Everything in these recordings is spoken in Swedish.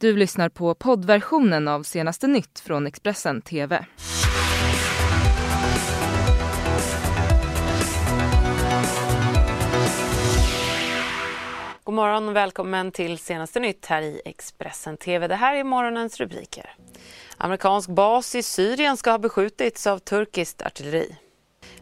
Du lyssnar på poddversionen av senaste nytt från Expressen TV. God morgon och välkommen till senaste nytt här i Expressen TV. Det här är morgonens rubriker. Amerikansk bas i Syrien ska ha beskjutits av turkiskt artilleri.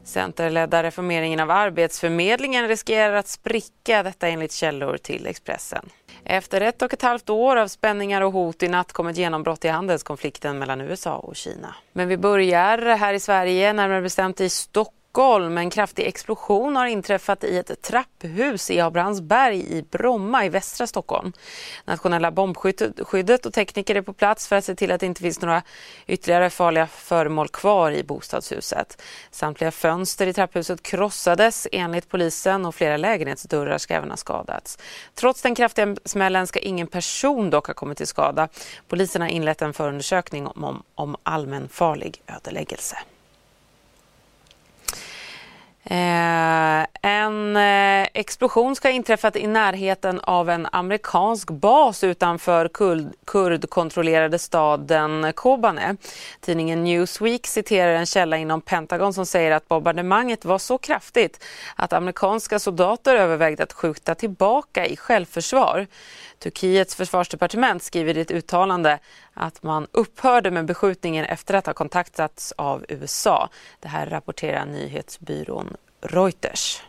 Centerledda reformeringen av Arbetsförmedlingen riskerar att spricka, detta enligt källor till Expressen. Efter ett och ett halvt år av spänningar och hot i natt kom ett genombrott i handelskonflikten mellan USA och Kina. Men vi börjar här i Sverige, närmare bestämt i Stockholm Stockholm. En kraftig explosion har inträffat i ett trapphus i Abrahamsberg i Bromma i västra Stockholm. Nationella bombskyddet och tekniker är på plats för att se till att det inte finns några ytterligare farliga föremål kvar i bostadshuset. Samtliga fönster i trapphuset krossades enligt polisen och flera lägenhetsdörrar ska även ha skadats. Trots den kraftiga smällen ska ingen person dock ha kommit till skada. Polisen har inlett en förundersökning om, om allmänfarlig ödeläggelse. Eh, en eh, explosion ska ha inträffat i närheten av en amerikansk bas utanför kurd, kurdkontrollerade staden Kobane. Tidningen Newsweek citerar en källa inom Pentagon som säger att bombardemanget var så kraftigt att amerikanska soldater övervägde att skjuta tillbaka i självförsvar. Turkiets försvarsdepartement skriver i ett uttalande att man upphörde med beskjutningen efter att ha kontaktats av USA. Det här rapporterar nyhetsbyrån Reuters.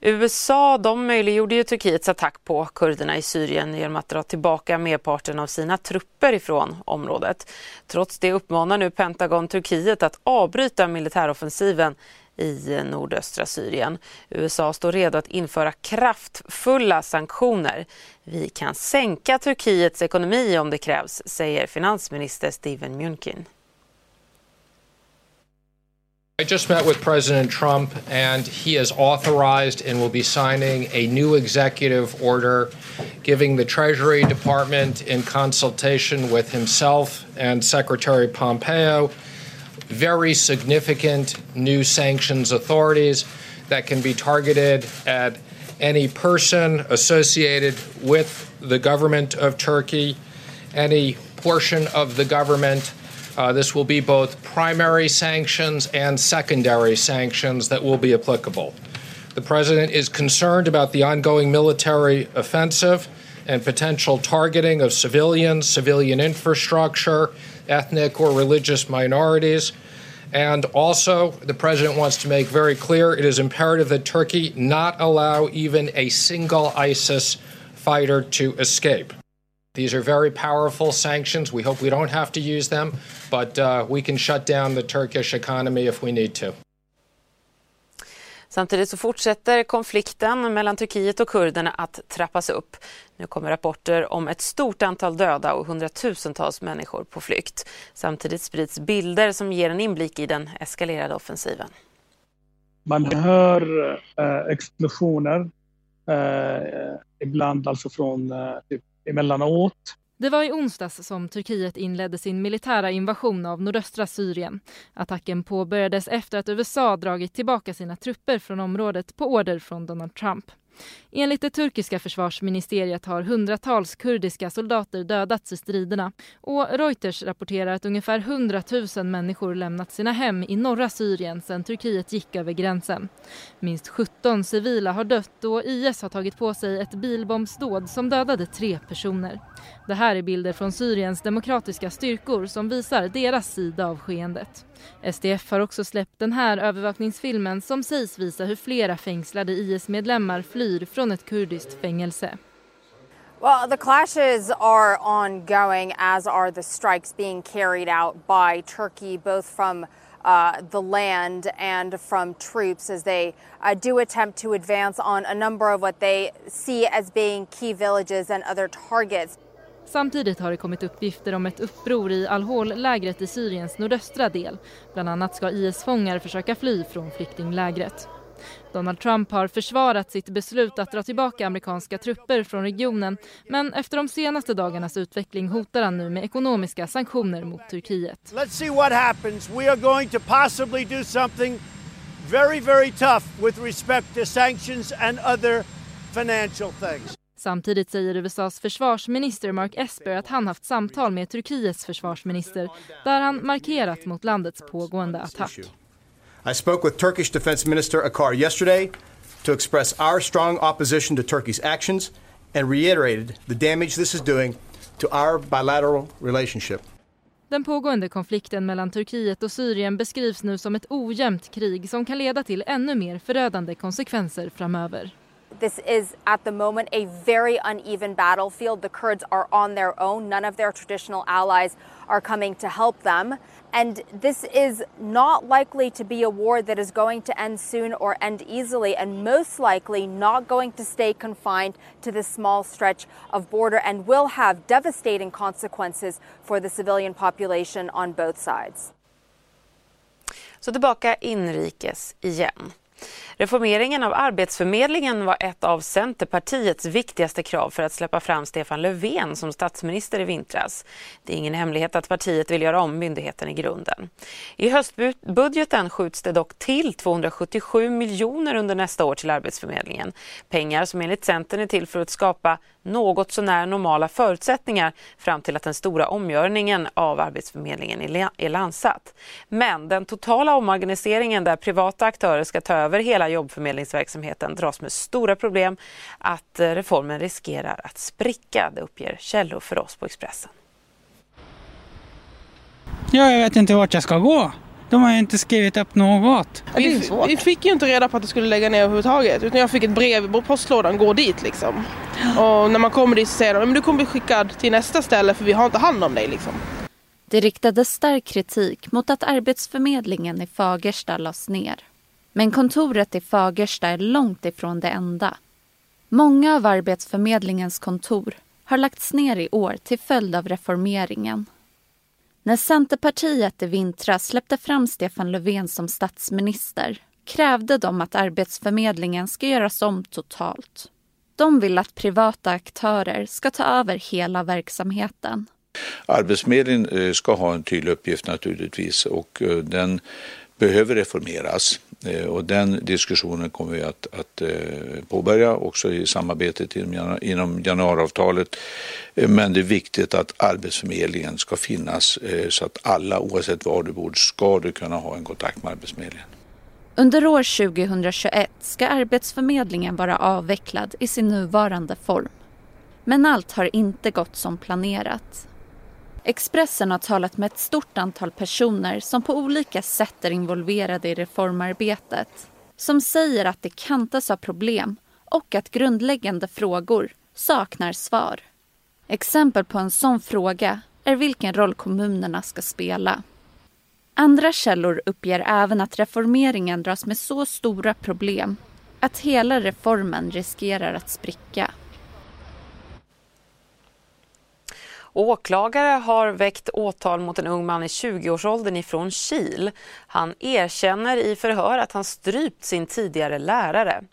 USA de möjliggjorde ju Turkiets attack på kurderna i Syrien genom att dra tillbaka merparten av sina trupper ifrån området. Trots det uppmanar nu Pentagon Turkiet att avbryta militäroffensiven i nordöstra Syrien. USA står redo att införa kraftfulla sanktioner. Vi kan sänka Turkiets ekonomi om det krävs, säger finansminister Steven Mnuchin. I just met with President Trump, and he has authorized and will be signing a new executive order giving the Treasury Department, in consultation with himself and Secretary Pompeo, very significant new sanctions authorities that can be targeted at any person associated with the government of Turkey, any portion of the government. Uh, this will be both primary sanctions and secondary sanctions that will be applicable. The president is concerned about the ongoing military offensive and potential targeting of civilians, civilian infrastructure, ethnic or religious minorities. And also, the president wants to make very clear it is imperative that Turkey not allow even a single ISIS fighter to escape. These are very powerful sanctions. We hope we don't have to use them, but uh, we can shut down the Turkish economy if we need to. Samtidigt så fortsätter konflikten mellan Turkiet och kurderna att trappas upp. Nu kommer rapporter om ett stort antal döda och hundratusentals människor på flykt. Samtidigt sprids bilder som ger en inblick i den eskalerade offensiven. Man hör eh, explosioner, eh, ibland alltså från eh, typ emellanåt det var i onsdags som Turkiet inledde sin militära invasion av nordöstra Syrien. Attacken påbörjades efter att USA dragit tillbaka sina trupper från området på order från Donald Trump. Enligt det turkiska försvarsministeriet har hundratals kurdiska soldater dödats i striderna och Reuters rapporterar att ungefär 100 000 människor lämnat sina hem i norra Syrien sedan Turkiet gick över gränsen. Minst 17 civila har dött och IS har tagit på sig ett bilbombsdåd som dödade tre personer. Det här är bilder från Syriens demokratiska styrkor som visar deras sida av skeendet. SDF har också släppt den här övervakningsfilmen som sägs visa hur flera fängslade IS-medlemmar flyr från ett kurdiskt fängelse. Well, the clashes are ongoing, as are the strikes being carried out by Turkey, both from uh, the land and from troops as they uh, do attempt to advance on a number of what they see as being key villages and other targets. Samtidigt har det kommit uppgifter om ett uppror i Al-Hol-lägret i Syriens nordöstra del. Bland annat ska IS-fångar försöka fly från flyktinglägret. Donald Trump har försvarat sitt beslut att dra tillbaka amerikanska trupper från regionen men efter de senaste dagarnas utveckling hotar han nu med ekonomiska sanktioner mot Turkiet. Let's see what happens. We are going to possibly do something very very tough with respect to sanctions and other financial things. Samtidigt säger USAs försvarsminister Mark Esper att han haft samtal med Turkiets försvarsminister där han markerat mot landets pågående attack. I spoke with Turkish Defense Minister Akar yesterday to express our strong opposition to Turkey's actions and reiterated the damage this is doing to our bilateral relationship. Den pågående konflikten mellan Turkiet och Syrien beskrivs nu som ett ojämnt krig som kan leda till ännu mer förödande konsekvenser framöver. This is at the moment a very uneven battlefield. The Kurds are on their own. None of their traditional allies are coming to help them. And this is not likely to be a war that is going to end soon or end easily, and most likely not going to stay confined to this small stretch of border and will have devastating consequences for the civilian population on both sides. Så tillbaka inrikes igen. Reformeringen av Arbetsförmedlingen var ett av Centerpartiets viktigaste krav för att släppa fram Stefan Löfven som statsminister i vintras. Det är ingen hemlighet att partiet vill göra om myndigheten i grunden. I höstbudgeten skjuts det dock till 277 miljoner under nästa år till Arbetsförmedlingen. Pengar som enligt Centern är till för att skapa något sånär normala förutsättningar fram till att den stora omgörningen av Arbetsförmedlingen är landsatt. Men den totala omorganiseringen där privata aktörer ska ta över hela jobbförmedlingsverksamheten dras med stora problem att eh, reformen riskerar att spricka, det uppger källor för oss på Expressen. Ja, jag vet inte vart jag ska gå. De har inte skrivit upp något. Vi, vi, fick ju inte reda på att det skulle lägga ner överhuvudtaget. Utan jag fick ett brev i postlådan, gå dit liksom. Och när man kommer dit så säger de, att du kommer bli skickad till nästa ställe för vi har inte hand om dig liksom. Det riktades stark kritik mot att Arbetsförmedlingen i Fagersta lades ner. Men kontoret i Fagersta är långt ifrån det enda. Många av Arbetsförmedlingens kontor har lagts ner i år till följd av reformeringen. När Centerpartiet i vintras släppte fram Stefan Löfven som statsminister krävde de att Arbetsförmedlingen ska göras om totalt. De vill att privata aktörer ska ta över hela verksamheten. Arbetsförmedlingen eh, ska ha en tydlig uppgift naturligtvis och eh, den behöver reformeras. Eh, och den diskussionen kommer vi att, att påbörja också i samarbetet inom, inom januariavtalet. Men det är viktigt att Arbetsförmedlingen ska finnas så att alla oavsett var du bor ska du kunna ha en kontakt med Arbetsförmedlingen. Under år 2021 ska Arbetsförmedlingen vara avvecklad i sin nuvarande form. Men allt har inte gått som planerat. Expressen har talat med ett stort antal personer som på olika sätt är involverade i reformarbetet. Som säger att det kantas av problem och att grundläggande frågor saknar svar. Exempel på en sån fråga är vilken roll kommunerna ska spela. Andra källor uppger även att reformeringen dras med så stora problem att hela reformen riskerar att spricka. Åklagare har väckt åtal mot en ung man i 20-årsåldern ifrån Kil. Han erkänner i förhör att han strypt sin tidigare lärare.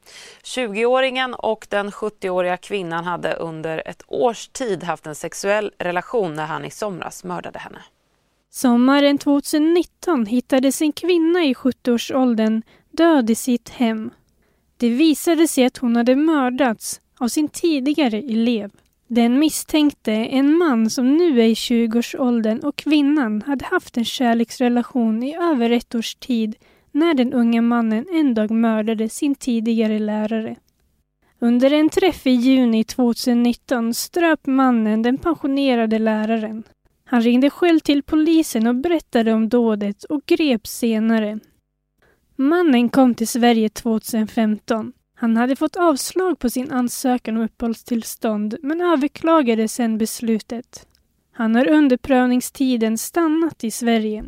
20-åringen och den 70-åriga kvinnan hade under ett års tid haft en sexuell relation när han i somras mördade henne. Sommaren 2019 hittades en kvinna i 70-årsåldern död i sitt hem. Det visade sig att hon hade mördats av sin tidigare elev. Den misstänkte en man som nu är i 20-årsåldern och kvinnan hade haft en kärleksrelation i över ett års tid när den unga mannen en dag mördade sin tidigare lärare. Under en träff i juni 2019 ströp mannen den pensionerade läraren. Han ringde själv till polisen och berättade om dådet och greps senare. Mannen kom till Sverige 2015. Han hade fått avslag på sin ansökan om uppehållstillstånd men överklagade sedan beslutet. Han har under prövningstiden stannat i Sverige.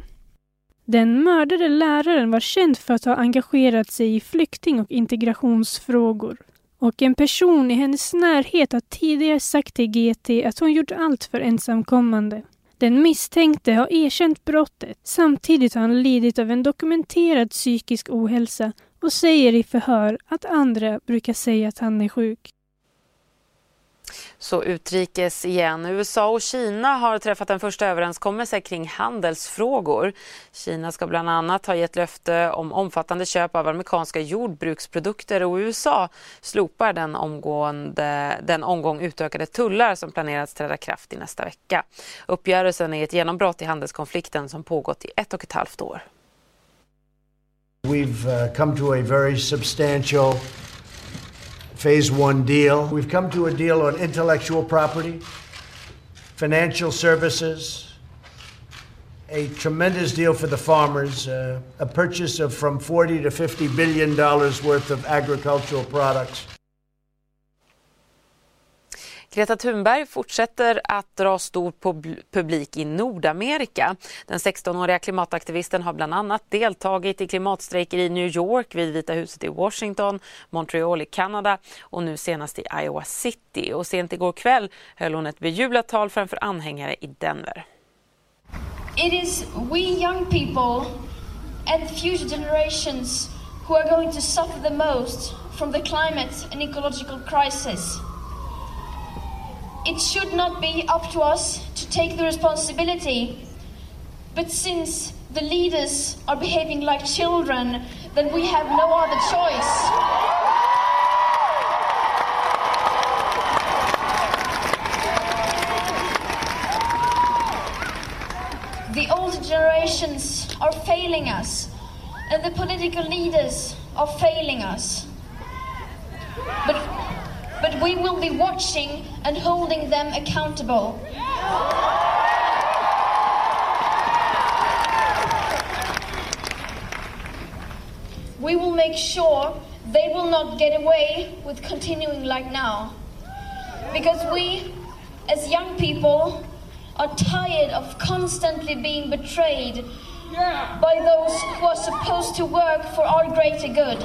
Den mördade läraren var känd för att ha engagerat sig i flykting och integrationsfrågor. Och en person i hennes närhet har tidigare sagt till GT att hon gjort allt för ensamkommande. Den misstänkte har erkänt brottet. Samtidigt har han lidit av en dokumenterad psykisk ohälsa och säger i förhör att andra brukar säga att han är sjuk. Så utrikes igen. USA och Kina har träffat en första överenskommelse kring handelsfrågor. Kina ska bland annat ha gett löfte om omfattande köp av amerikanska jordbruksprodukter och USA slopar den, omgående, den omgång utökade tullar som planerats träda kraft i nästa vecka. Uppgörelsen är ett genombrott i handelskonflikten som pågått i ett och ett halvt år. We've uh, come to a very substantial phase one deal. We've come to a deal on intellectual property, financial services, a tremendous deal for the farmers, uh, a purchase of from 40 to 50 billion dollars worth of agricultural products. Greta Thunberg fortsätter att dra stor publik i Nordamerika. Den 16-åriga klimataktivisten har bland annat deltagit i klimatstrejker i New York, vid Vita huset i Washington, Montreal i Kanada och nu senast i Iowa City. Och sent igår kväll höll hon ett bejublat tal framför anhängare i Denver. It is we young people and future generations who are going to suffer the most from the climate and ecological crisis. It should not be up to us to take the responsibility. But since the leaders are behaving like children, then we have no other choice. The older generations are failing us, and the political leaders are failing us. But but we will be watching and holding them accountable. We will make sure they will not get away with continuing like now. Because we, as young people, are tired of constantly being betrayed by those who are supposed to work for our greater good.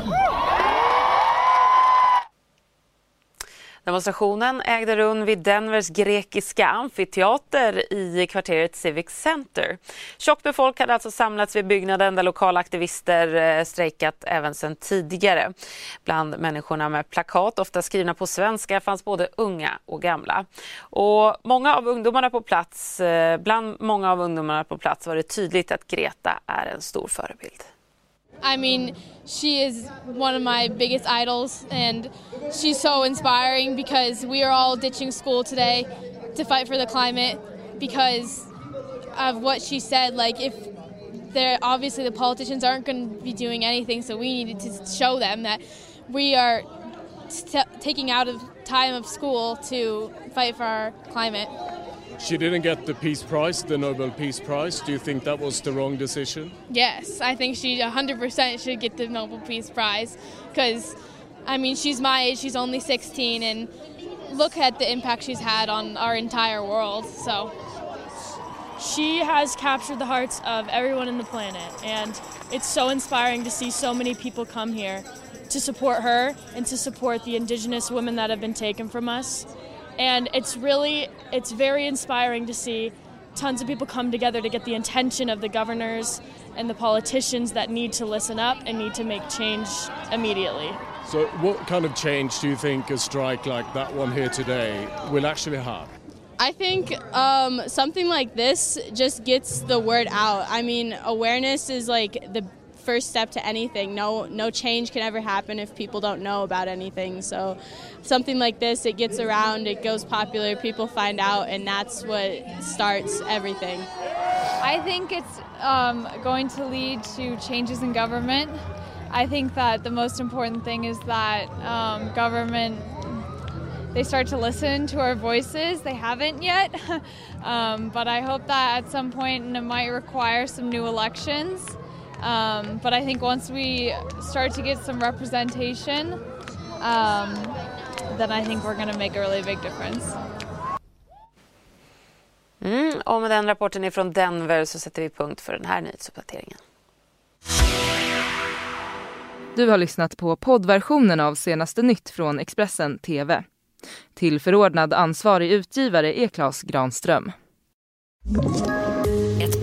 Demonstrationen ägde rum vid Denvers grekiska amfiteater i kvarteret Civic Center. Tjockt befolk folk hade alltså samlats vid byggnaden där lokala aktivister eh, strejkat även sedan tidigare. Bland människorna med plakat, ofta skrivna på svenska, fanns både unga och gamla. Och många av ungdomarna på plats, eh, bland många av ungdomarna på plats var det tydligt att Greta är en stor förebild. I mean, she is one of my biggest idols, and she's so inspiring because we are all ditching school today to fight for the climate because of what she said. Like, if they're obviously the politicians aren't going to be doing anything, so we needed to show them that we are taking out of time of school to fight for our climate. She didn't get the Peace Prize, the Nobel Peace Prize. Do you think that was the wrong decision? Yes, I think she 100% should get the Nobel Peace Prize because, I mean, she's my age, she's only 16, and look at the impact she's had on our entire world. So, she has captured the hearts of everyone in the planet, and it's so inspiring to see so many people come here to support her and to support the indigenous women that have been taken from us and it's really it's very inspiring to see tons of people come together to get the attention of the governors and the politicians that need to listen up and need to make change immediately. So, what kind of change do you think a strike like that one here today will actually have? I think um, something like this just gets the word out. I mean, awareness is like the first step to anything. No, no change can ever happen if people don't know about anything. So, something like this, it gets around, it goes popular, people find out, and that's what starts everything. I think it's um, going to lead to changes in government. I think that the most important thing is that um, government they start to listen to our voices. They haven't yet, um, but I hope that at some and it might require some new elections. Um, but I think once we start to get some representation, um, then I think we're going to make a really big difference. Mm, och med den rapporten ifrån Denver så sätter vi punkt för den här nyhetsuppdateringen. Du har lyssnat på poddversionen av senaste nytt från Expressen TV. Till förordnad ansvarig utgivare är Klas Granström.